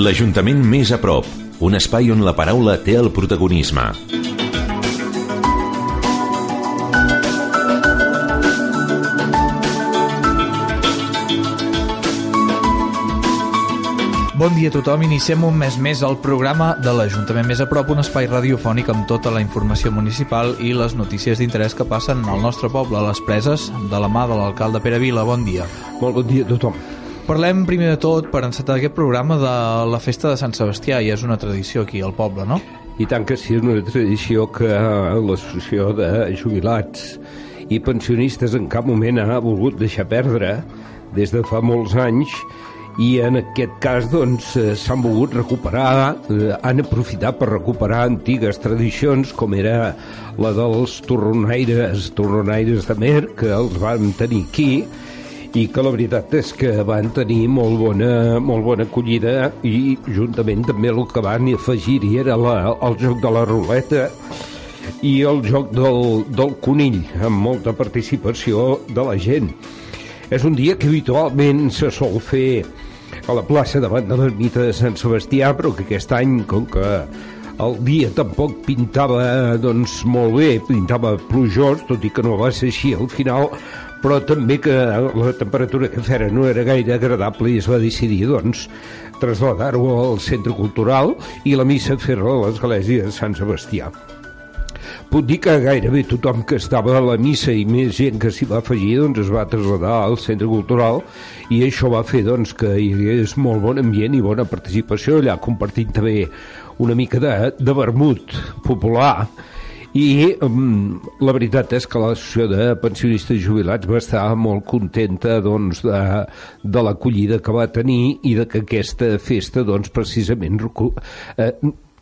L'Ajuntament més a prop, un espai on la paraula té el protagonisme. Bon dia a tothom. Iniciem un mes més el programa de l'Ajuntament Més a Prop, un espai radiofònic amb tota la informació municipal i les notícies d'interès que passen al nostre poble, a les preses, de la mà de l'alcalde Pere Vila. Bon dia. Molt bon dia a tothom. Parlem primer de tot, per encetar aquest programa, de la festa de Sant Sebastià, i és una tradició aquí al poble, no? I tant que sí, és una tradició que l'associació de jubilats i pensionistes en cap moment ha volgut deixar perdre des de fa molts anys i en aquest cas doncs eh, s'han volgut recuperar, eh, han aprofitat per recuperar antigues tradicions com era la dels torronaires, torronaires de Mer, que els van tenir aquí i que la veritat és que van tenir molt bona, molt bona acollida i juntament també el que van afegir-hi era la, el joc de la ruleta i el joc del, del conill amb molta participació de la gent. És un dia que habitualment se sol fer a la plaça davant de l'ermita de Sant Sebastià, però que aquest any, com que el dia tampoc pintava doncs, molt bé, pintava plujós, tot i que no va ser així al final, però també que la temperatura que fera no era gaire agradable i es va decidir doncs, traslladar-ho al centre cultural i la missa fer-la a l'església de Sant Sebastià. Puc dir que gairebé tothom que estava a la missa i més gent que s'hi va afegir doncs es va traslladar al centre cultural i això va fer doncs, que hi hagués molt bon ambient i bona participació allà compartint també una mica de, de vermut popular i um, la veritat és que l'associació de pensionistes jubilats va estar molt contenta doncs, de, de l'acollida que va tenir i de que aquesta festa doncs, precisament eh,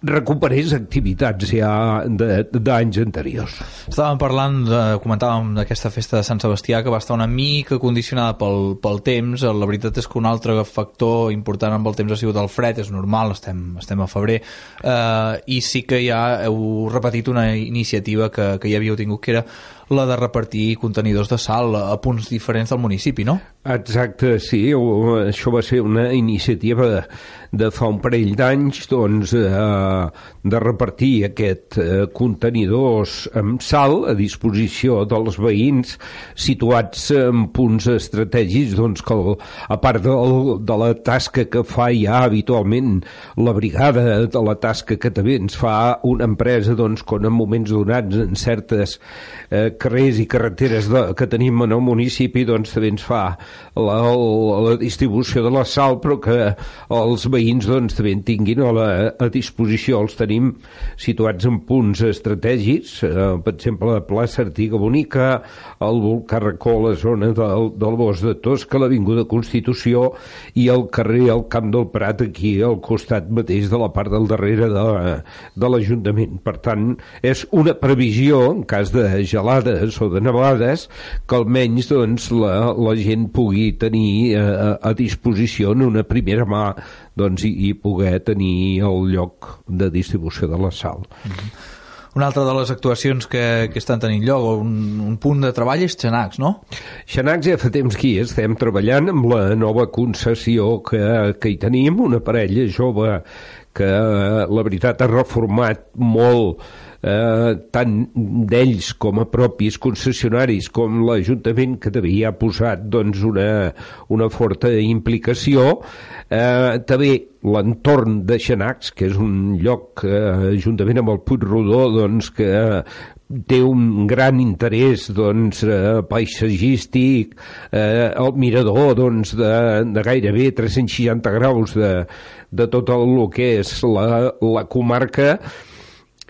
recuperés activitats ja d'anys anteriors. Estàvem parlant, de, comentàvem d'aquesta festa de Sant Sebastià que va estar una mica condicionada pel, pel temps. La veritat és que un altre factor important amb el temps ha sigut el fred, és normal, estem, estem a febrer, eh, i sí que ja heu repetit una iniciativa que, que ja havíeu tingut, que era la de repartir contenidors de sal a punts diferents del municipi, no? Exacte, sí, això va ser una iniciativa de, de fa un parell d'anys doncs, eh, de repartir aquest eh, contenidors amb sal a disposició dels veïns situats en punts estratègics doncs, que el, a part del, de la tasca que fa ja habitualment la brigada, de la tasca que també ens fa una empresa doncs, quan en moments donats en certes eh, carrers i carreteres de, que tenim en el municipi doncs també ens fa la, la, la distribució de la sal però que els veïns doncs també en tinguin a, la, a disposició els tenim situats en punts estratègics eh, per exemple la plaça Artiga Bonica el volcà Racó la zona del, del Bosc de Tosca l'Avinguda Constitució i el carrer al Camp del Prat aquí al costat mateix de la part del darrere de, de l'Ajuntament. Per tant és una previsió en cas de gelada nevades o de nevades que almenys doncs, la, la gent pugui tenir eh, a disposició en una primera mà doncs, i, i poder tenir el lloc de distribució de la sal. Mm -hmm. Una altra de les actuacions que, que estan tenint lloc, un, un punt de treball és Xanacs, no? Xanacs ja fa temps que hi estem treballant amb la nova concessió que, que hi tenim, una parella jove que la veritat ha reformat molt eh, tant d'ells com a propis concessionaris com l'Ajuntament que també hi ha posat doncs, una, una forta implicació. Eh, també l'entorn de Xanacs que és un lloc eh, juntament amb el Puig Rodó doncs, que té un gran interès doncs, eh, paisatgístic, eh, el mirador doncs, de, de gairebé 360 graus de, de tot el que és la, la comarca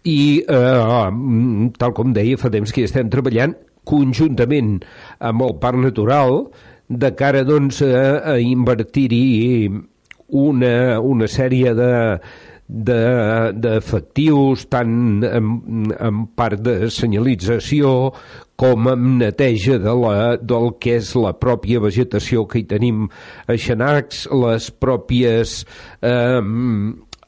i eh, tal com deia fa temps que estem treballant conjuntament amb el Parc Natural de cara doncs, a, a invertir-hi una, una sèrie de d'efectius de, tant en, en part de senyalització com en neteja de la, del que és la pròpia vegetació que hi tenim a Xanacs, les pròpies eh,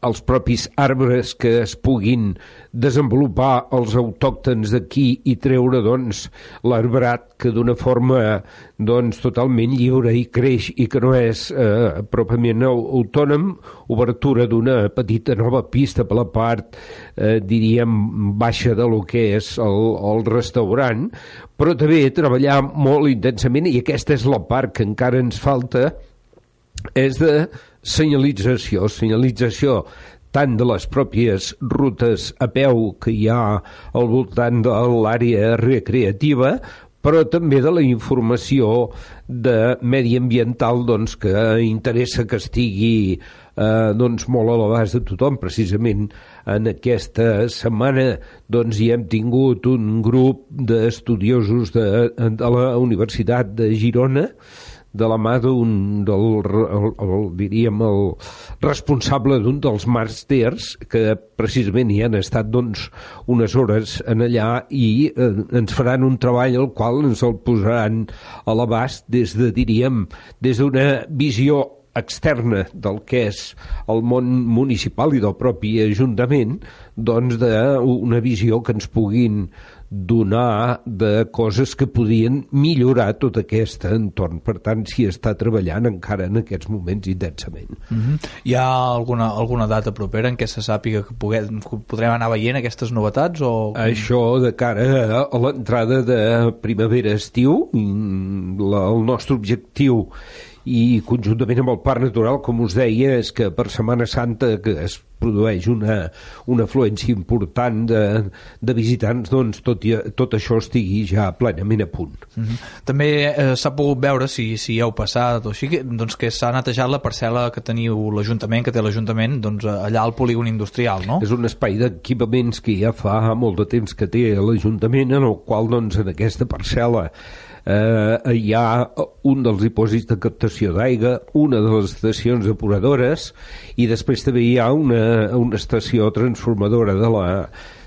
els propis arbres que es puguin desenvolupar els autòctons d'aquí i treure doncs, l'arbrat que d'una forma doncs, totalment lliure i creix i que no és eh, pròpiament autònom, obertura d'una petita nova pista per la part, eh, diríem, baixa de lo que és el, el restaurant, però també treballar molt intensament i aquesta és la part que encara ens falta, és de senyalització, senyalització tant de les pròpies rutes a peu que hi ha al voltant de l'àrea recreativa, però també de la informació de mediambiental doncs, que interessa que estigui eh, doncs, molt a l'abast de tothom. Precisament en aquesta setmana doncs, hi hem tingut un grup d'estudiosos de, de la Universitat de Girona de la mà d'un del, el, el, diríem, el responsable d'un dels màsters que precisament hi han estat doncs, unes hores en allà i eh, ens faran un treball al qual ens el posaran a l'abast des de, diríem, des d'una visió externa del que és el món municipal i del propi Ajuntament, doncs d'una visió que ens puguin donar de coses que podien millorar tot aquest entorn. Per tant, s'hi està treballant encara en aquests moments intensament. Mm -hmm. Hi ha alguna, alguna data propera en què se sàpiga que, puguem, que podrem anar veient aquestes novetats? O... Això de cara a l'entrada de primavera-estiu, mm, el nostre objectiu i conjuntament amb el Parc Natural, com us deia, és que per Setmana Santa que es produeix una, una afluència important de, de visitants, doncs tot, i, tot això estigui ja plenament a punt. Mm -hmm. També eh, s'ha pogut veure, si, si hi heu passat o així, que, doncs que s'ha netejat la parcel·la que teniu l'Ajuntament, que té l'Ajuntament, doncs allà al polígon industrial, no? És un espai d'equipaments que ja fa molt de temps que té l'Ajuntament, en el qual, doncs, en aquesta parcel·la eh, hi ha un dels dipòsits de captació d'aigua, una de les estacions depuradores i després també hi ha una, una estació transformadora de la,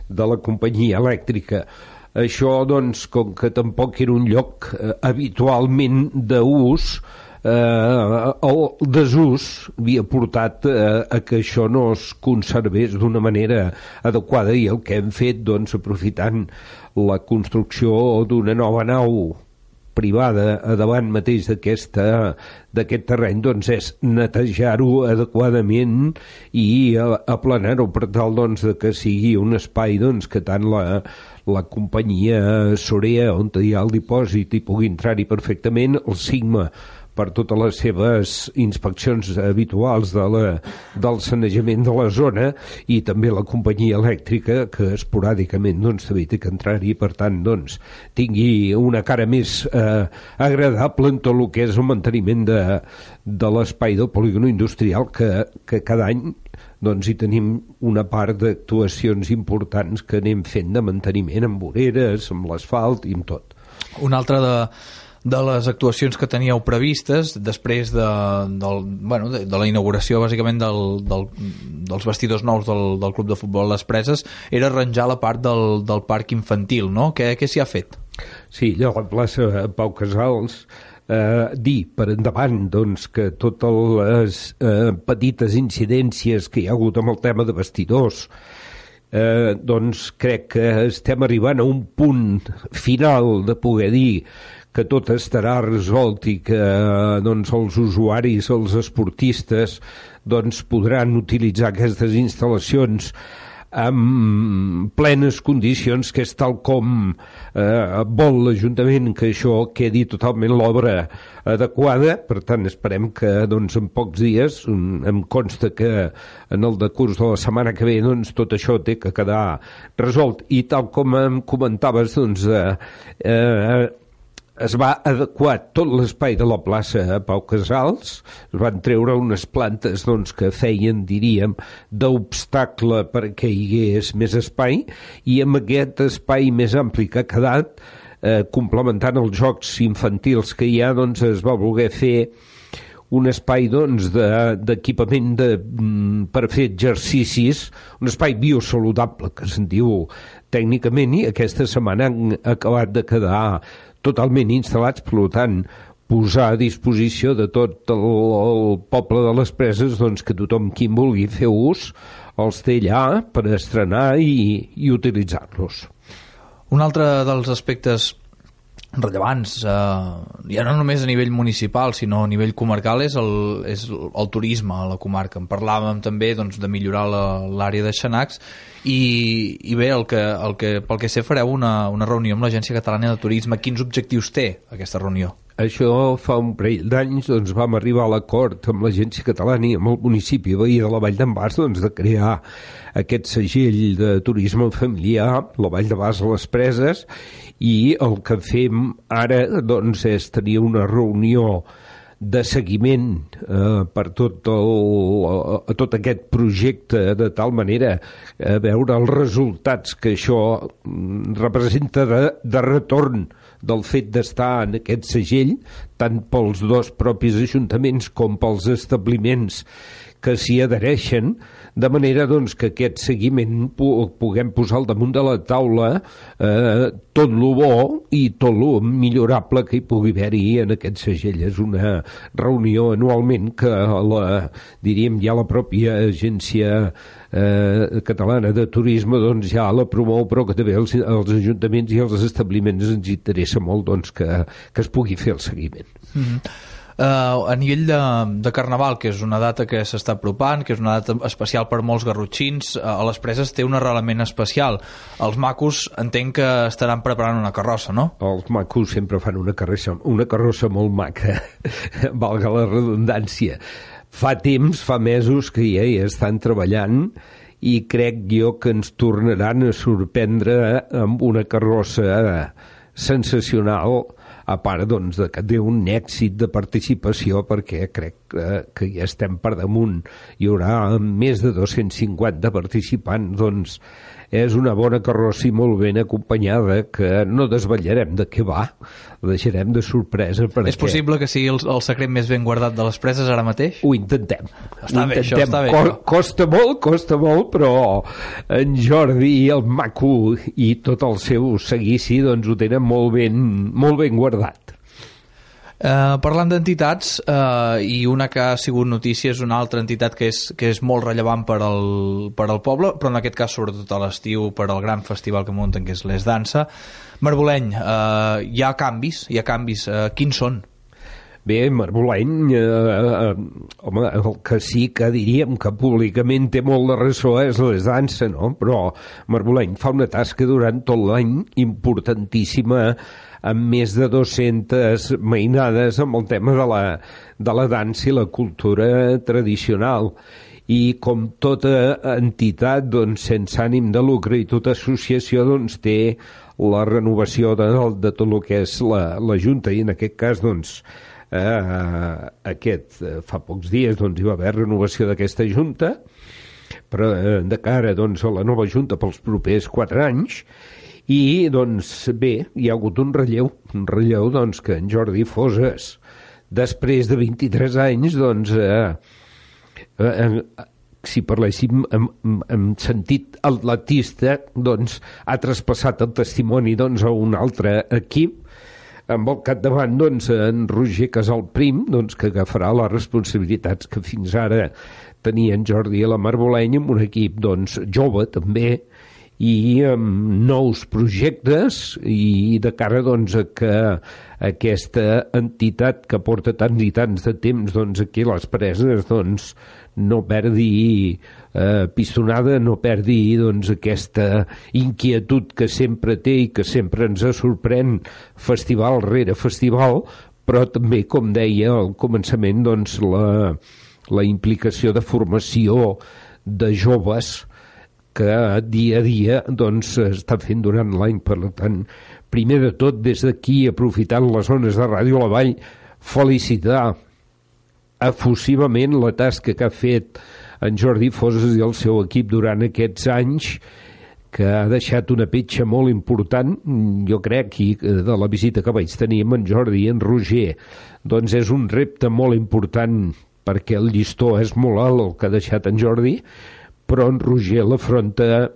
de la companyia elèctrica. Això, doncs, com que tampoc era un lloc eh, habitualment d'ús, eh, el desús havia portat eh, a que això no es conservés d'una manera adequada i el que hem fet, doncs, aprofitant la construcció d'una nova nau privada davant mateix d'aquest terreny doncs és netejar-ho adequadament i aplanar-ho per tal doncs, que sigui un espai doncs, que tant la, la companyia Sorea on hi ha el dipòsit i pugui entrar-hi perfectament, el Sigma per totes les seves inspeccions habituals de la, del sanejament de la zona i també la companyia elèctrica que esporàdicament doncs, també té que entrar-hi per tant doncs, tingui una cara més eh, agradable en tot el que és el manteniment de, de l'espai del polígon industrial que, que cada any doncs hi tenim una part d'actuacions importants que anem fent de manteniment amb voreres, amb l'asfalt i amb tot. Una altra de, de les actuacions que teníeu previstes després de, del, bueno, de, de la inauguració bàsicament del, del, dels vestidors nous del, del Club de Futbol Les Preses era arranjar la part del, del parc infantil, no? Què, què s'hi ha fet? Sí, allò la plaça Pau Casals eh, dir per endavant doncs, que totes les eh, petites incidències que hi ha hagut amb el tema de vestidors eh, doncs crec que estem arribant a un punt final de poder dir que tot estarà resolt i que doncs, els usuaris, els esportistes, doncs, podran utilitzar aquestes instal·lacions amb plenes condicions, que és tal com eh, vol l'Ajuntament que això quedi totalment l'obra adequada, per tant esperem que doncs, en pocs dies, em consta que en el decurs de la setmana que ve doncs, tot això té que quedar resolt. I tal com em comentaves doncs, eh, eh, es va adequar tot l'espai de la plaça a Pau Casals, es van treure unes plantes doncs, que feien, diríem, d'obstacle perquè hi hagués més espai, i amb aquest espai més ampli que ha quedat, eh, complementant els jocs infantils que hi ha, doncs es va voler fer un espai doncs, d'equipament de, de, mm, per fer exercicis, un espai biosaludable, que se'n diu tècnicament, i aquesta setmana han acabat de quedar totalment instal·lats, per tant, posar a disposició de tot el, el poble de les preses doncs, que tothom qui en vulgui fer ús els té allà per estrenar i, i utilitzar-los. Un altre dels aspectes rellevants, eh, ja no només a nivell municipal, sinó a nivell comarcal, és el, és el turisme a la comarca. En parlàvem també doncs, de millorar l'àrea de Xanacs i, i bé, el que, el que, pel que sé fareu una, una reunió amb l'Agència Catalana de Turisme. Quins objectius té aquesta reunió? Això fa un parell d'anys doncs, vam arribar a l'acord amb l'Agència Catalana i amb el municipi veí de la Vall d'en Bas doncs, de crear aquest segell de turisme familiar, la Vall de Bas a les Preses, i el que fem ara doncs, és tenir una reunió de seguiment eh, per tot, el, a tot aquest projecte de tal manera a veure els resultats que això mm, representa de, de retorn del fet d'estar en aquest segell, tant pels dos propis ajuntaments com pels establiments que s'hi adhereixen, de manera doncs, que aquest seguiment puguem posar al damunt de la taula eh, tot lo bo i tot lo millorable que hi pugui haver-hi en aquest segell. És una reunió anualment que la, diríem ja la pròpia agència eh, catalana de turisme doncs ja la promou, però que també els, els ajuntaments i els establiments ens interessa molt doncs, que, que es pugui fer el seguiment. Mm -hmm. Uh, a nivell de, de Carnaval, que és una data que s'està apropant, que és una data especial per molts garrotxins, uh, a les preses té un arrelament especial. Els macos entenc que estaran preparant una carrossa, no? Els macos sempre fan una carrossa, una carrossa molt maca, valga la redundància. Fa temps, fa mesos que ja hi estan treballant i crec jo que ens tornaran a sorprendre amb una carrossa sensacional a part doncs, de que té un èxit de participació perquè crec que, que ja estem per damunt. Hi haurà més de 250 participants, doncs és una bona carrossa i molt ben acompanyada que no desvetllarem de què va, la deixarem de sorpresa. Perquè... És possible que sigui el, el secret més ben guardat de les preses ara mateix? Ho intentem. Està Ho bé, intentem. això està bé. Co Això. costa molt, costa molt, però en Jordi i el Maco i tot el seu seguici doncs ho tenen molt ben, molt ben guardat. Uh, parlant d'entitats, uh, i una que ha sigut notícia és una altra entitat que és, que és molt rellevant per al, per al poble, però en aquest cas sobretot a l'estiu per al gran festival que munten, que és l'Es Dansa. Marboleny, uh, hi ha canvis, hi ha canvis. Uh, quins són? Bé, Marboleny, eh, eh, home, el que sí que diríem que públicament té molt de ressò és les dansa, no? Però Marboleny fa una tasca durant tot l'any importantíssima amb més de 200 mainades amb el tema de la, de la dansa i la cultura tradicional. I com tota entitat doncs, sense ànim de lucre i tota associació doncs, té la renovació de, de tot el que és la, la Junta. I en aquest cas doncs, eh, aquest, eh, fa pocs dies doncs, hi va haver renovació d'aquesta Junta però eh, de cara doncs, a la nova Junta pels propers quatre anys i doncs bé, hi ha hagut un relleu un relleu doncs, que en Jordi Foses després de 23 anys doncs eh, eh, eh, si parléssim en, en sentit atletista doncs ha traspassat el testimoni doncs, a un altre equip. Amb el capdavant doncs, en Roger Casal Prim, doncs, que agafarà les responsabilitats que fins ara tenia en Jordi a la Marboleny amb un equip doncs, jove també i amb nous projectes i de cara doncs, a que aquesta entitat que porta tants i tants de temps doncs, aquí les preses doncs, no perdi eh, pistonada, no perdi doncs, aquesta inquietud que sempre té i que sempre ens sorprèn festival rere festival, però també, com deia al començament, doncs, la, la implicació de formació de joves que dia a dia doncs, està fent durant l'any. Per tant, primer de tot, des d'aquí, aprofitant les zones de Ràdio La Vall, felicitar efusivament la tasca que ha fet en Jordi Foses i el seu equip durant aquests anys que ha deixat una petja molt important, jo crec, i de la visita que vaig tenir amb en Jordi i en Roger, doncs és un repte molt important perquè el llistó és molt alt el que ha deixat en Jordi, però en Roger l'afronta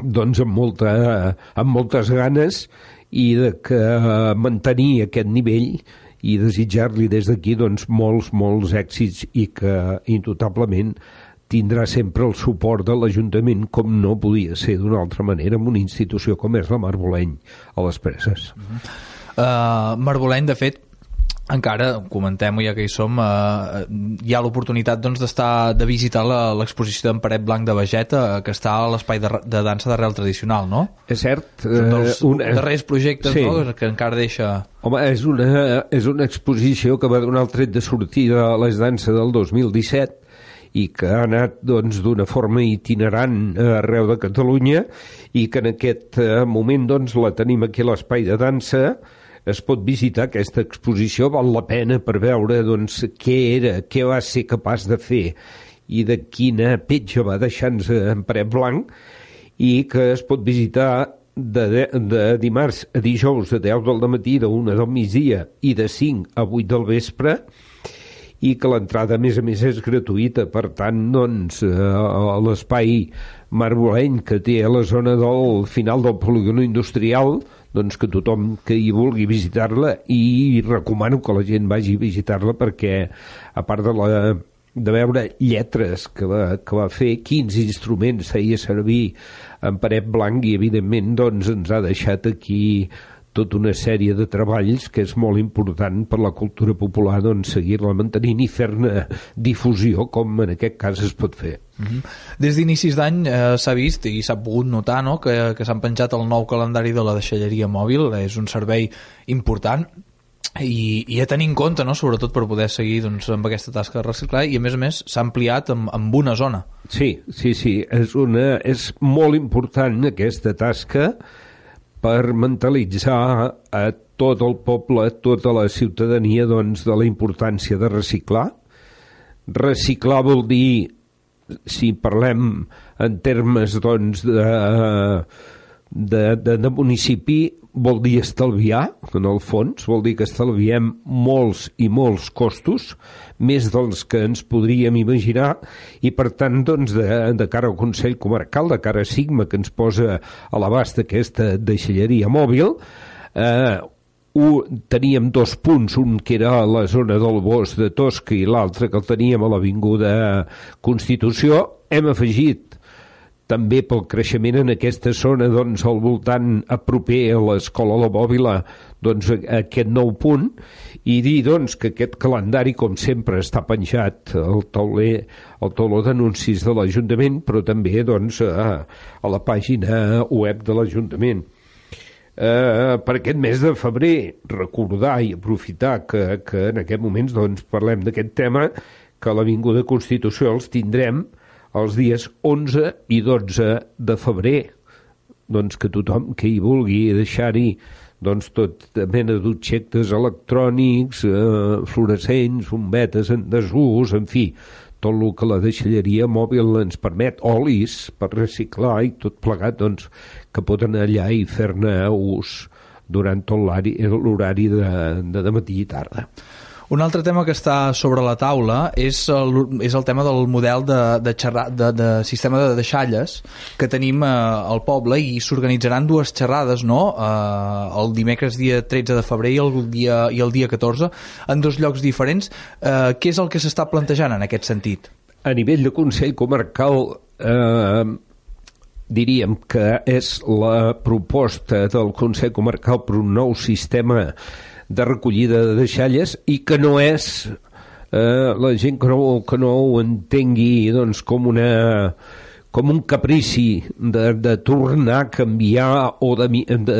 doncs amb, molta, amb moltes ganes i de que mantenir aquest nivell i desitjar-li des d'aquí doncs, molts, molts èxits i que indubtablement tindrà sempre el suport de l'Ajuntament com no podia ser d'una altra manera en una institució com és la Marboleny a les Preses. Uh -huh. uh, Marboleny, de fet, encara, comentem-ho ja que hi som, eh, hi ha l'oportunitat doncs, d'estar de visitar l'exposició d'en Paret Blanc de Vegeta, eh, que està a l'espai de, de dansa d'arrel tradicional, no? És cert. És un dels eh, una... darrers projectes sí. no? que encara deixa... Home, és una, és una exposició que va donar el tret de sortida a les danses del 2017 i que ha anat doncs, d'una forma itinerant arreu de Catalunya i que en aquest eh, moment doncs, la tenim aquí a l'espai de dansa es pot visitar aquesta exposició, val la pena per veure doncs, què era, què va ser capaç de fer i de quina petja va deixar-nos en paret blanc i que es pot visitar de, de, de dimarts a dijous de 10 del matí, de 1 del migdia i de 5 a 8 del vespre i que l'entrada, a més a més, és gratuïta. Per tant, doncs, a l'espai marboleny que té a la zona del final del polígon industrial, doncs que tothom que hi vulgui visitar-la i recomano que la gent vagi a visitar-la perquè a part de la de veure lletres que va, que va fer, quins instruments feia servir en paret blanc i evidentment doncs ens ha deixat aquí tota una sèrie de treballs que és molt important per la cultura popular doncs, seguir-la mantenint i fer-ne difusió com en aquest cas es pot fer. Mm -hmm. Des d'inicis d'any eh, s'ha vist i s'ha pogut notar no, que, que s'han penjat el nou calendari de la deixalleria mòbil, és un servei important i, i a tenir en compte, no? sobretot per poder seguir doncs, amb aquesta tasca de reciclar i a més a més s'ha ampliat amb, amb una zona. Sí, sí, sí, és, una, és molt important aquesta tasca per mentalitzar a tot el poble, a tota la ciutadania doncs, de la importància de reciclar. Reciclar vol dir, si parlem en termes doncs, de, de, de, de municipi, vol dir estalviar, en el fons, vol dir que estalviem molts i molts costos, més dels que ens podríem imaginar, i per tant, doncs, de, de cara al Consell Comarcal, de cara a Sigma, que ens posa a l'abast aquesta deixalleria mòbil, eh, ho, teníem dos punts, un que era a la zona del bosc de Tosca i l'altre que el teníem a l'Avinguda Constitució, hem afegit també pel creixement en aquesta zona doncs, al voltant a proper a l'escola La Bòbila doncs, aquest nou punt. I dir doncs, que aquest calendari com sempre està penjat al tauler al tauló d'anuncis de l'Ajuntament però també doncs, a, a la pàgina web de l'Ajuntament. Eh, per aquest mes de febrer recordar i aprofitar que, que en aquest moments doncs, parlem d'aquest tema que a l'Avinguda Constitució els tindrem els dies 11 i 12 de febrer doncs que tothom que hi vulgui deixar-hi doncs tot de mena d'objectes electrònics, eh, fluorescents, bombetes en desús, en fi, tot el que la deixalleria mòbil ens permet, olis per reciclar i tot plegat, doncs, que poden allà i fer-ne ús durant tot l'horari de, de matí i tarda. Un altre tema que està sobre la taula és el, és el tema del model de, de, xerra, de, de sistema de deixalles que tenim eh, al poble i s'organitzaran dues xerrades no? eh, el dimecres dia 13 de febrer i el dia, i el dia 14 en dos llocs diferents. Eh, què és el que s'està plantejant en aquest sentit? A nivell de Consell Comarcal eh, diríem que és la proposta del Consell Comarcal per un nou sistema de recollida de deixalles i que no és eh, la gent que no, que no ho entengui doncs, com una com un caprici de, de tornar a canviar o de, de,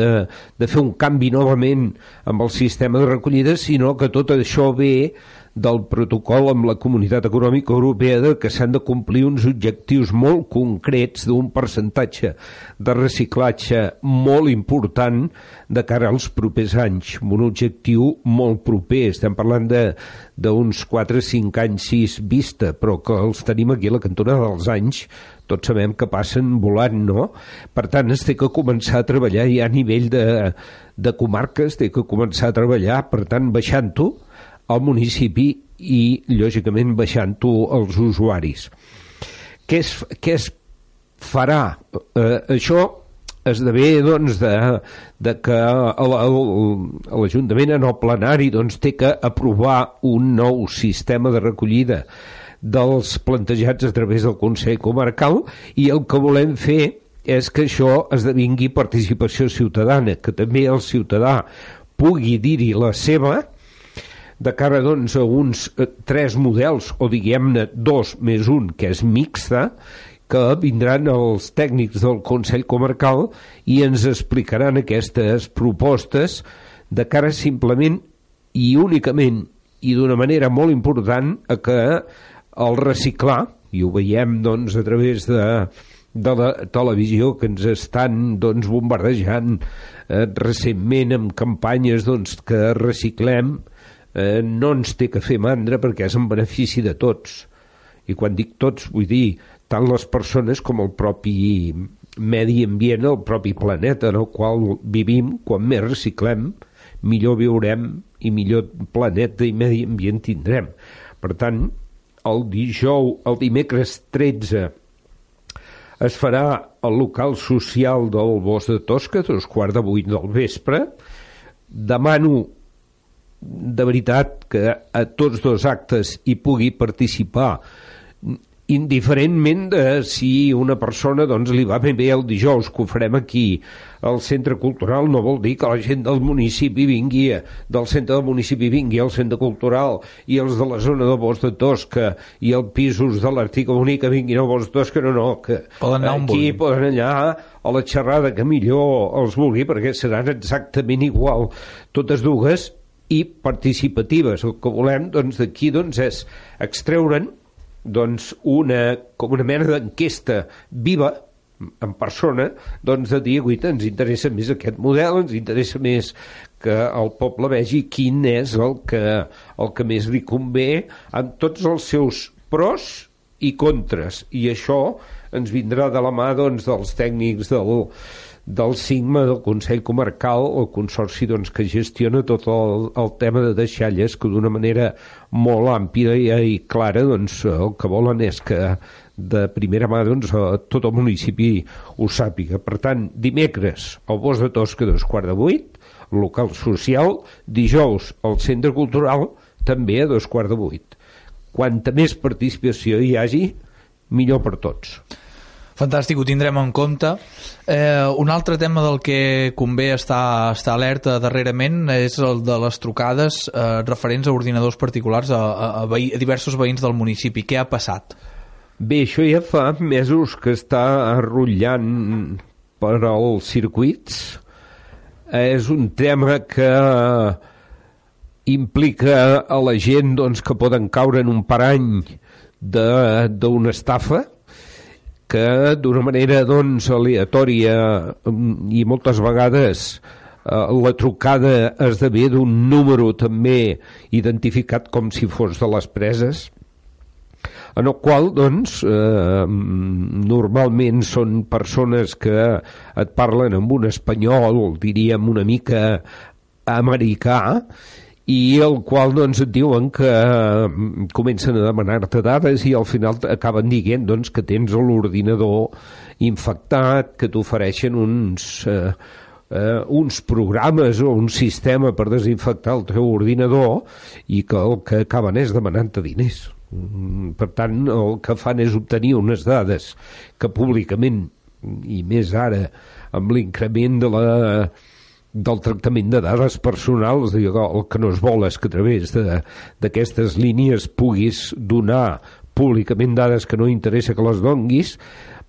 de fer un canvi novament amb el sistema de recollida, sinó que tot això ve del protocol amb la Comunitat Econòmica Europea de que s'han de complir uns objectius molt concrets d'un percentatge de reciclatge molt important de cara als propers anys, un objectiu molt proper, estem parlant d'uns 4, 5 anys, 6 vista, però que els tenim aquí a la cantonada dels anys, tots sabem que passen volant, no? Per tant, es té que començar a treballar ja a nivell de, de comarques, té que començar a treballar, per tant, baixant-ho, al municipi i, lògicament, baixant-ho als usuaris. Què es, què es farà? Eh, això esdevé doncs, de, de que l'Ajuntament en el plenari doncs, té que aprovar un nou sistema de recollida dels plantejats a través del Consell Comarcal i el que volem fer és que això esdevingui participació ciutadana, que també el ciutadà pugui dir-hi la seva de cara doncs, a uns eh, tres models, o diguem-ne dos més un, que és mixta, que vindran els tècnics del Consell Comarcal i ens explicaran aquestes propostes de cara simplement i únicament i d'una manera molt important a que el reciclar, i ho veiem doncs, a través de, de la televisió que ens estan doncs, bombardejant eh, recentment amb campanyes doncs, que reciclem, eh, no ens té que fer mandra perquè és en benefici de tots. I quan dic tots vull dir tant les persones com el propi medi ambient, el propi planeta en el qual vivim, quan més reciclem, millor viurem i millor planeta i medi ambient tindrem. Per tant, el dijous, el dimecres 13, es farà al local social del Bosc de Tosca, dos quarts de vuit del vespre. Demano de veritat que a tots dos actes hi pugui participar. Indiferentment de si una persona doncs, li va ben bé el dijous que ho farem aquí al centre cultural no vol dir que la gent del municipi vingui del centre del municipi vingui al centre cultural i els de la zona de Bosc de Tosca i els pisos de l'Article Únic que vinguin al Bosc de Tosca. No, no, que poden anar aquí poden anar a la xerrada que millor els vulgui perquè seran exactament igual totes dues i participatives el que volem doncs d'aquí doncs és extreure'n doncs una, com una mena d'enquesta viva en persona, doncs de dir, guita, ens interessa més aquest model, ens interessa més que el poble vegi quin és el que, el que més li convé amb tots els seus pros i contres. I això ens vindrà de la mà doncs, dels tècnics del, del CIGMA, del Consell Comarcal, el consorci doncs, que gestiona tot el, el tema de deixalles, que d'una manera molt àmplia i, i clara doncs, el que volen és que de primera mà doncs, tot el municipi ho sàpiga. Per tant, dimecres al Bosc de Tosca, dos quart de vuit, local social, dijous al Centre Cultural, també a dos quart de vuit. Quanta més participació hi hagi, millor per tots. Fantàstic, ho tindrem en compte. Eh, un altre tema del que convé estar, estar alerta darrerament és el de les trucades eh, referents a ordinadors particulars a, a, a, a diversos veïns del municipi. Què ha passat? Bé, això ja fa mesos que està arrotllant per als circuits. És un tema que implica a la gent doncs, que poden caure en un parany d'una estafa, que d'una manera doncs, aleatòria mm, i moltes vegades eh, la trucada esdevé d'un número també identificat com si fos de les preses en el qual doncs eh, normalment són persones que et parlen amb un espanyol diríem una mica americà i el qual doncs, et diuen que mm, comencen a demanar-te dades i al final acaben dient doncs, que tens l'ordinador infectat, que t'ofereixen uns, eh, eh, uns programes o un sistema per desinfectar el teu ordinador i que el que acaben és demanant-te diners. Mm, per tant, el que fan és obtenir unes dades que públicament, i més ara amb l'increment de la del tractament de dades personals, el que no es vol és que a través d'aquestes línies puguis donar públicament dades que no interessa que les donguis,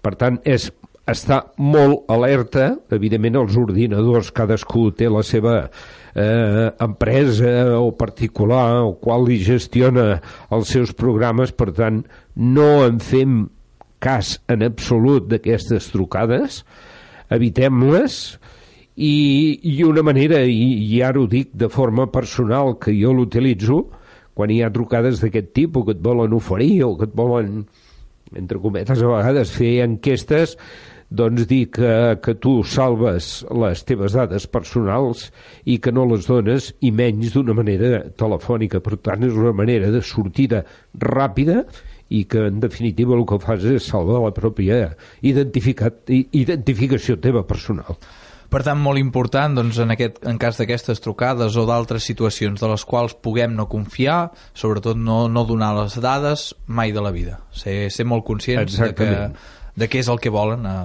per tant, és està molt alerta, evidentment els ordinadors, cadascú té la seva eh, empresa o particular o qual li gestiona els seus programes, per tant, no en fem cas en absolut d'aquestes trucades, evitem-les, i, i una manera, i, i ara ho dic de forma personal, que jo l'utilitzo, quan hi ha trucades d'aquest tipus que et volen oferir o que et volen, entre cometes a vegades, fer enquestes, doncs dir que, que tu salves les teves dades personals i que no les dones i menys d'una manera telefònica. Per tant, és una manera de sortida ràpida i que en definitiva el que fas és salvar la pròpia identificació teva personal. Per tant, molt important, doncs, en, aquest, en cas d'aquestes trucades o d'altres situacions de les quals puguem no confiar, sobretot no, no donar les dades mai de la vida. Ser, ser molt conscients de, que, de què és el que volen eh,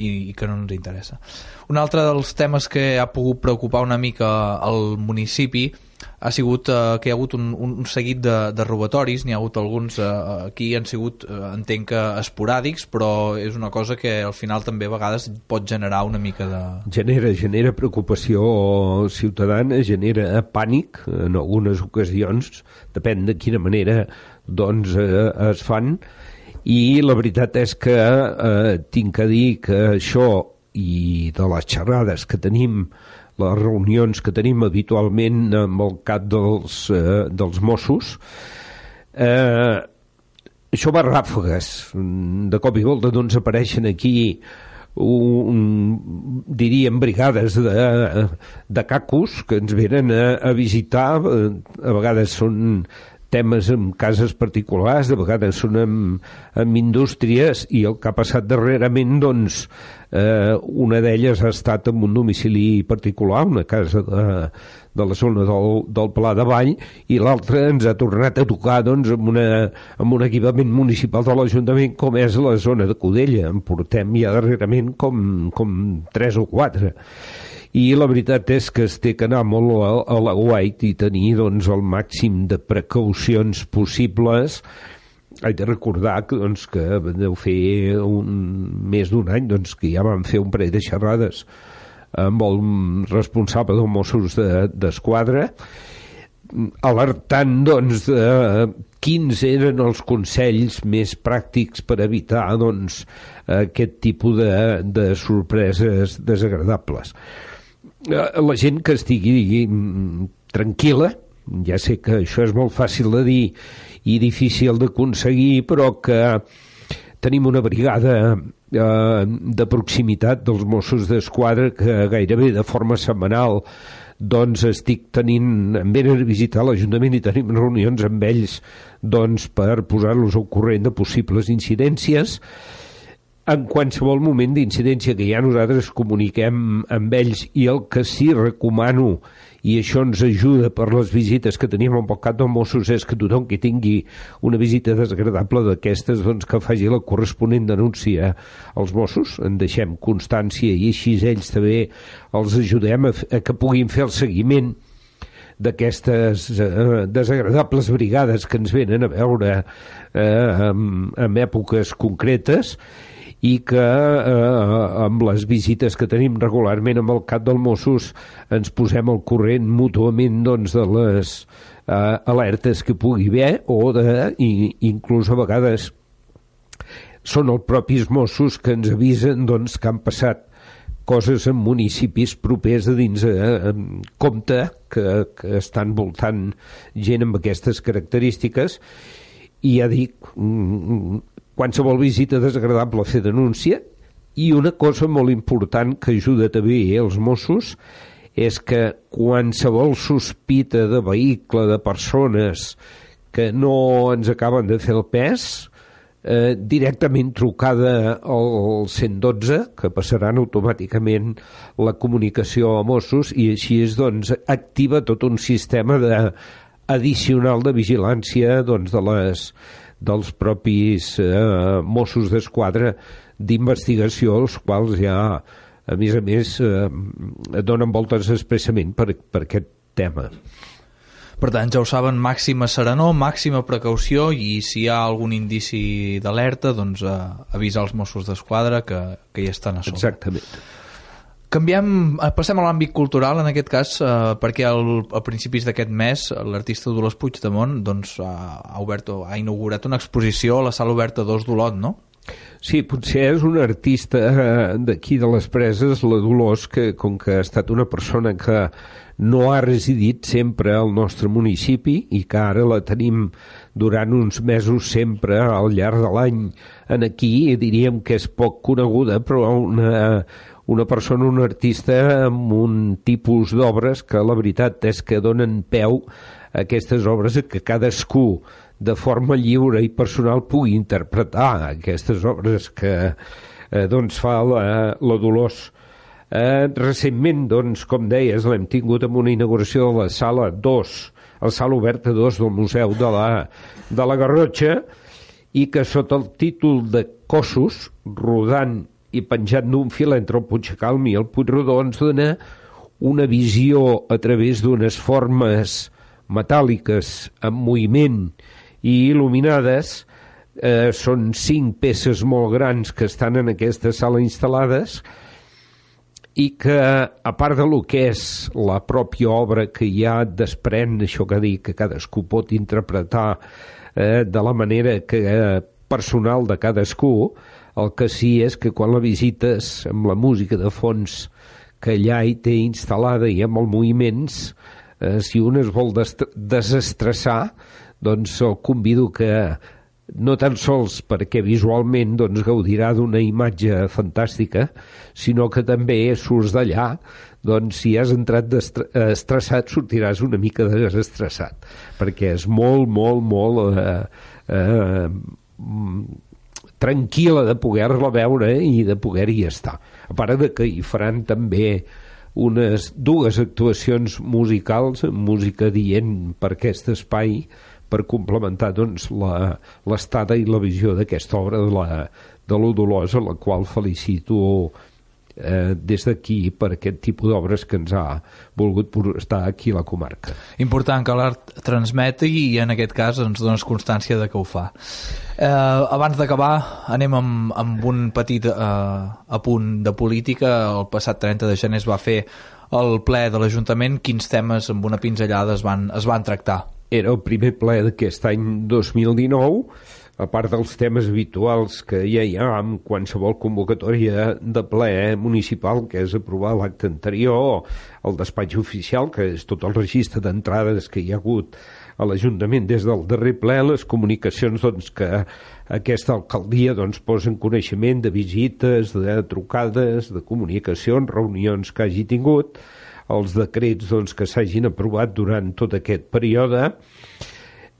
i, i que no ens interessa. Un altre dels temes que ha pogut preocupar una mica al municipi ha sigut eh, que hi ha hagut un, un seguit de, de robatoris, n'hi ha hagut alguns eh, aquí han sigut, eh, entenc que esporàdics, però és una cosa que al final també a vegades pot generar una mica de... Genera, genera preocupació ciutadana, genera pànic en algunes ocasions, depèn de quina manera doncs eh, es fan, i la veritat és que eh, tinc que dir que això i de les xerrades que tenim les reunions que tenim habitualment amb el cap dels, eh, dels Mossos, eh, això va ràfegues. De cop i volta doncs apareixen aquí un, diríem brigades de, de cacos que ens venen a, a visitar a vegades són temes en cases particulars, de vegades són amb, amb indústries i el que ha passat darrerament doncs eh, una d'elles ha estat en un domicili particular, una casa de, de la zona del, del Pla de Vall i l'altra ens ha tornat a tocar doncs, amb, una, amb un equipament municipal de l'Ajuntament com és la zona de Codella. En portem ja darrerament com, com tres o quatre i la veritat és que es té que anar molt a, a la guait i tenir doncs, el màxim de precaucions possibles haig de recordar que, doncs, que deu fer un, més d'un any doncs, que ja vam fer un parell de xerrades amb el responsable dels Mossos d'Esquadra de, alertant doncs, de quins eren els consells més pràctics per evitar doncs, aquest tipus de, de sorpreses desagradables. Eh, la gent que estigui mm, tranquil·la, ja sé que això és molt fàcil de dir i difícil d'aconseguir, però que tenim una brigada eh, de proximitat dels Mossos d'Esquadra que gairebé de forma setmanal doncs estic tenint, em venen a visitar l'Ajuntament i tenim reunions amb ells doncs per posar-los al corrent de possibles incidències en qualsevol moment d'incidència que ja nosaltres comuniquem amb ells. I el que sí recomano i això ens ajuda per les visites que tenim amb el cap dels Mossos és que tothom que tingui una visita desagradable d'aquestes doncs que faci la corresponent denúncia als Mossos, en deixem constància i així ells també els ajudem a, a que puguin fer el seguiment d'aquestes eh, desagradables brigades que ens venen a veure eh, en, en èpoques concretes i que eh, amb les visites que tenim regularment amb el cap del Mossos ens posem al corrent mútuament doncs, de les eh, alertes que pugui haver o de, i, inclús a vegades són els propis Mossos que ens avisen doncs, que han passat coses en municipis propers a dins eh, compte que, que estan voltant gent amb aquestes característiques. I ja dic, mm, qualsevol visita desagradable a fer denúncia i una cosa molt important que ajuda també els Mossos és que qualsevol sospita de vehicle, de persones que no ens acaben de fer el pes, eh, directament trucada al 112, que passaran automàticament la comunicació a Mossos, i així és, doncs, activa tot un sistema de, addicional de vigilància doncs, de les, dels propis eh, Mossos d'Esquadra d'investigació, els quals ja, a més a més, eh, donen voltes expressament per, per aquest tema. Per tant, ja ho saben, màxima serenor, màxima precaució i si hi ha algun indici d'alerta, doncs eh, avisar els Mossos d'Esquadra que, que hi estan a sobre. Exactament. Canviem, eh, passem a l'àmbit cultural en aquest cas eh, perquè al, a principis d'aquest mes l'artista Dolors Puigdemont doncs, ha, ha, obert, ha inaugurat una exposició a la sala oberta 2 d'Olot, no? Sí, potser és un artista eh, d'aquí de les preses, la Dolors, que com que ha estat una persona que no ha residit sempre al nostre municipi i que ara la tenim durant uns mesos sempre al llarg de l'any en aquí, diríem que és poc coneguda, però una, una persona, un artista amb un tipus d'obres que la veritat és que donen peu a aquestes obres que cadascú de forma lliure i personal pugui interpretar aquestes obres que eh, doncs fa la, la Dolors. Eh, recentment, doncs, com deies, l'hem tingut amb una inauguració de la sala 2, el sala oberta 2 del Museu de la, de la Garrotxa, i que sota el títol de Cossos, rodant i penjat d'un fil entre el Puigcalm i el Puigrodó, ens dona una visió a través d'unes formes metàl·liques en moviment i il·luminades. Eh, són cinc peces molt grans que estan en aquesta sala instal·lades i que, a part de lo que és la pròpia obra que ja desprèn això que dic, que cadascú pot interpretar eh, de la manera que eh, personal de cadascú, el que sí és que quan la visites amb la música de fons que allà hi té instal·lada i amb els moviments, eh, si un es vol desestressar, doncs el convido que no tan sols perquè visualment doncs, gaudirà d'una imatge fantàstica, sinó que també surts d'allà, doncs si has entrat estressat sortiràs una mica desestressat, perquè és molt, molt, molt eh, eh, tranquil·la de poder-la veure i de poder-hi estar. A part de que hi faran també unes dues actuacions musicals, música dient per aquest espai, per complementar doncs, l'estada i la visió d'aquesta obra de la, de l'Odolosa, la qual felicito eh, des d'aquí per aquest tipus d'obres que ens ha volgut estar aquí a la comarca. Important que l'art transmeti i en aquest cas ens dones constància de que ho fa. Eh, abans d'acabar anem amb, amb un petit eh, apunt de política. El passat 30 de gener es va fer el ple de l'Ajuntament. Quins temes amb una pinzellada es van, es van tractar? Era el primer ple d'aquest any 2019 a part dels temes habituals que ja hi ha amb qualsevol convocatòria de ple municipal, que és aprovar l'acte anterior, el despatx oficial, que és tot el registre d'entrades que hi ha hagut a l'Ajuntament des del darrer ple, les comunicacions doncs, que aquesta alcaldia doncs, posa en coneixement de visites, de trucades, de comunicacions, reunions que hagi tingut, els decrets doncs, que s'hagin aprovat durant tot aquest període,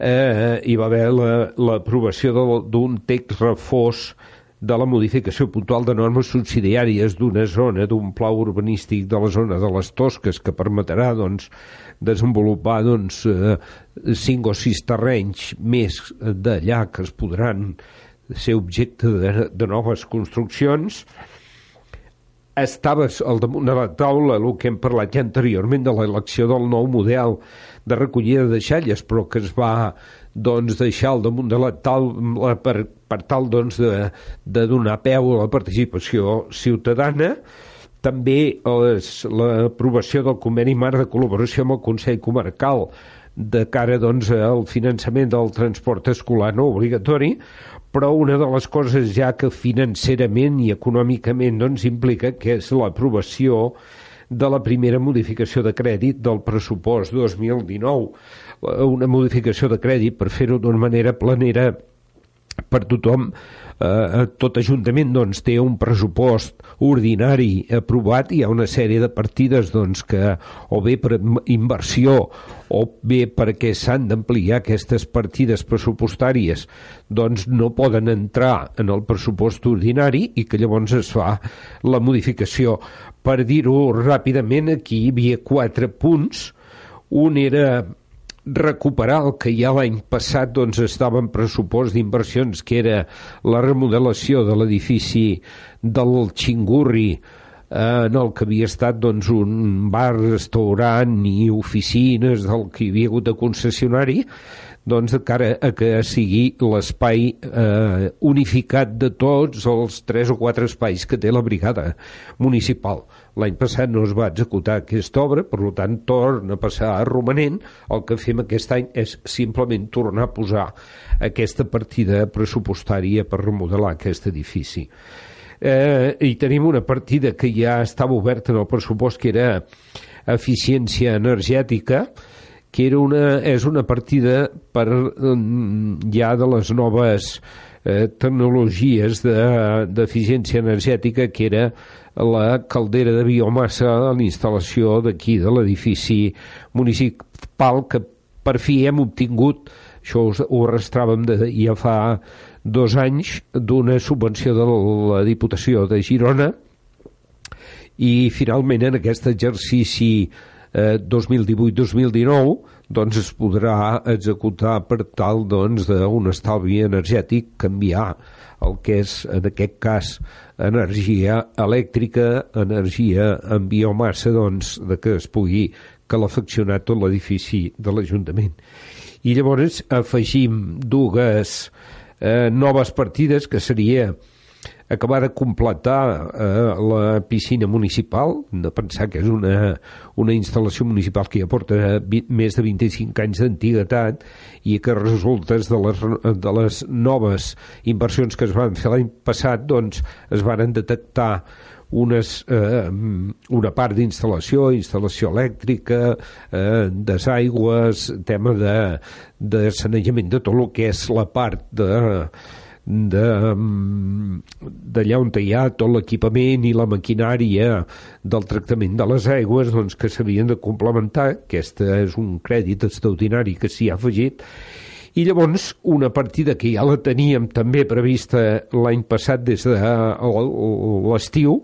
eh, hi va haver l'aprovació la, d'un text reforç de la modificació puntual de normes subsidiàries d'una zona, d'un pla urbanístic de la zona de les Tosques que permetrà doncs, desenvolupar doncs, eh, cinc o sis terrenys més d'allà que es podran ser objecte de, de noves construccions estava al damunt de la taula el que hem parlat ja anteriorment de l'elecció del nou model de recollida de deixalles, però que es va doncs, deixar al damunt de la taula per, per tal doncs, de, de donar peu a la participació ciutadana, també l'aprovació del conveni marc de col·laboració amb el Consell Comarcal de cara doncs, al finançament del transport escolar no obligatori, però una de les coses ja que financerament i econòmicament doncs, implica que és l'aprovació de la primera modificació de crèdit del pressupost 2019. Una modificació de crèdit, per fer-ho d'una manera planera per tothom, eh, tot Ajuntament doncs, té un pressupost ordinari aprovat, hi ha una sèrie de partides doncs, que o bé per inversió o bé perquè s'han d'ampliar aquestes partides pressupostàries doncs no poden entrar en el pressupost ordinari i que llavors es fa la modificació. Per dir-ho ràpidament, aquí hi havia quatre punts. Un era recuperar el que ja l'any passat doncs, estava en pressupost d'inversions, que era la remodelació de l'edifici del Xingurri, eh, en el que havia estat doncs, un bar, restaurant i oficines del que hi havia hagut de concessionari, doncs, de cara a que sigui l'espai eh, unificat de tots els tres o quatre espais que té la brigada municipal. L'any passat no es va executar aquesta obra, per tant torna a passar a romanent. El que fem aquest any és simplement tornar a posar aquesta partida pressupostària per remodelar aquest edifici. Eh, I tenim una partida que ja estava oberta en el pressupost, que era eficiència energètica, que era una, és una partida per mm, ja de les noves eh, tecnologies d'eficiència de, energètica que era la caldera de biomassa a la instal·lació d'aquí de l'edifici municipal que per fi hem obtingut. Això ho, ho arrastràvem de, ja fa dos anys d'una subvenció de la Diputació de Girona. I finalment en aquest exercici eh, 2018-2019 doncs es podrà executar per tal doncs, d'un estalvi energètic canviar el que és en aquest cas energia elèctrica, energia en biomassa doncs, de que es pugui calefaccionar tot l'edifici de l'Ajuntament. I llavors afegim dues eh, noves partides que seria acabar de completar eh, la piscina municipal, de pensar que és una, una instal·lació municipal que ja porta 20, més de 25 anys d'antiguitat i que resultes de les, de les noves inversions que es van fer l'any passat, doncs es van detectar unes, eh, una part d'instal·lació, instal·lació elèctrica, eh, desaigües, tema de, de sanejament de tot el que és la part de d'allà on hi ha tot l'equipament i la maquinària del tractament de les aigües doncs, que s'havien de complementar. Aquest és un crèdit extraordinari que s'hi ha afegit. I llavors una partida que ja la teníem també prevista l'any passat des de l'estiu,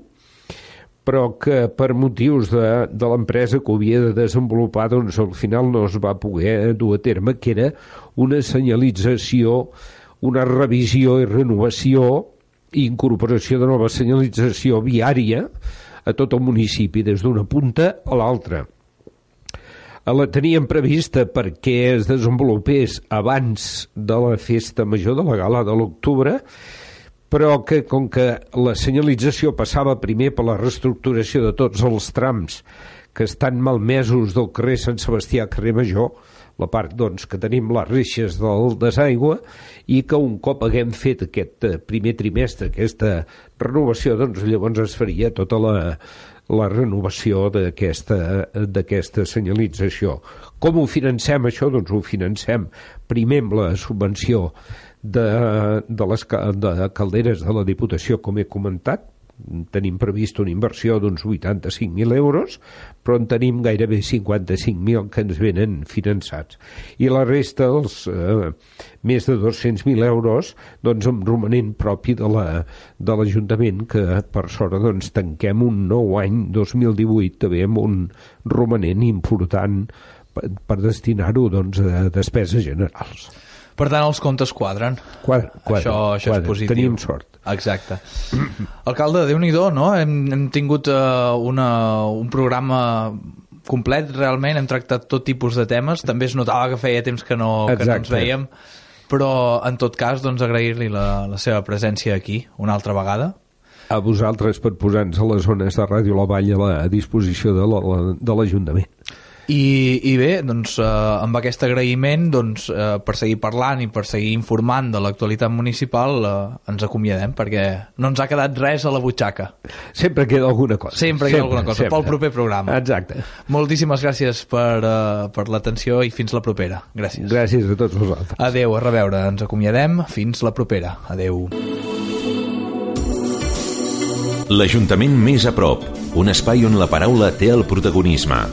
però que per motius de, de l'empresa que havia de desenvolupar doncs al final no es va poder dur a terme, que era una senyalització una revisió i renovació i incorporació de nova senyalització viària a tot el municipi, des d'una punta a l'altra. La teníem prevista perquè es desenvolupés abans de la festa major de la gala de l'octubre, però que com que la senyalització passava primer per la reestructuració de tots els trams que estan malmesos del carrer Sant Sebastià, carrer Major, la part doncs, que tenim les reixes del desaigua i que un cop haguem fet aquest eh, primer trimestre, aquesta renovació, doncs llavors es faria tota la, la renovació d'aquesta senyalització. Com ho financem això? Doncs ho financem primer amb la subvenció de, de les de calderes de la Diputació, com he comentat, tenim previst una inversió d'uns 85.000 euros, però en tenim gairebé 55.000 que ens venen finançats. I la resta, els eh, més de 200.000 euros, doncs amb romanent propi de l'Ajuntament, la, que per sort doncs, tanquem un nou any 2018 també amb un romanent important per, per destinar-ho doncs, a despeses generals. Per tant, els comptes quadren. Quadren, quadren això, això quadren. és positiu. Tenim sort. Exacte. Alcalde, déu nhi no? Hem, hem tingut uh, una, un programa complet, realment, hem tractat tot tipus de temes. També es notava que feia temps que no, que no ens veiem, però en tot cas, doncs, agrair-li la, la seva presència aquí una altra vegada a vosaltres per posar-nos a les zones de Ràdio La Vall a la disposició de l'Ajuntament. I, i bé, doncs, eh, amb aquest agraïment doncs, eh, per seguir parlant i per seguir informant de l'actualitat municipal eh, ens acomiadem perquè no ens ha quedat res a la butxaca. Sempre queda alguna cosa. Sempre queda sempre, alguna cosa, sempre. pel proper programa. exacte. Moltíssimes gràcies per, eh, per l'atenció i fins la propera. Gràcies. Gràcies a tots vosaltres. Adeu, a reveure, ens acomiadem. Fins la propera, adeu L'Ajuntament més a prop, un espai on la paraula té el protagonisme.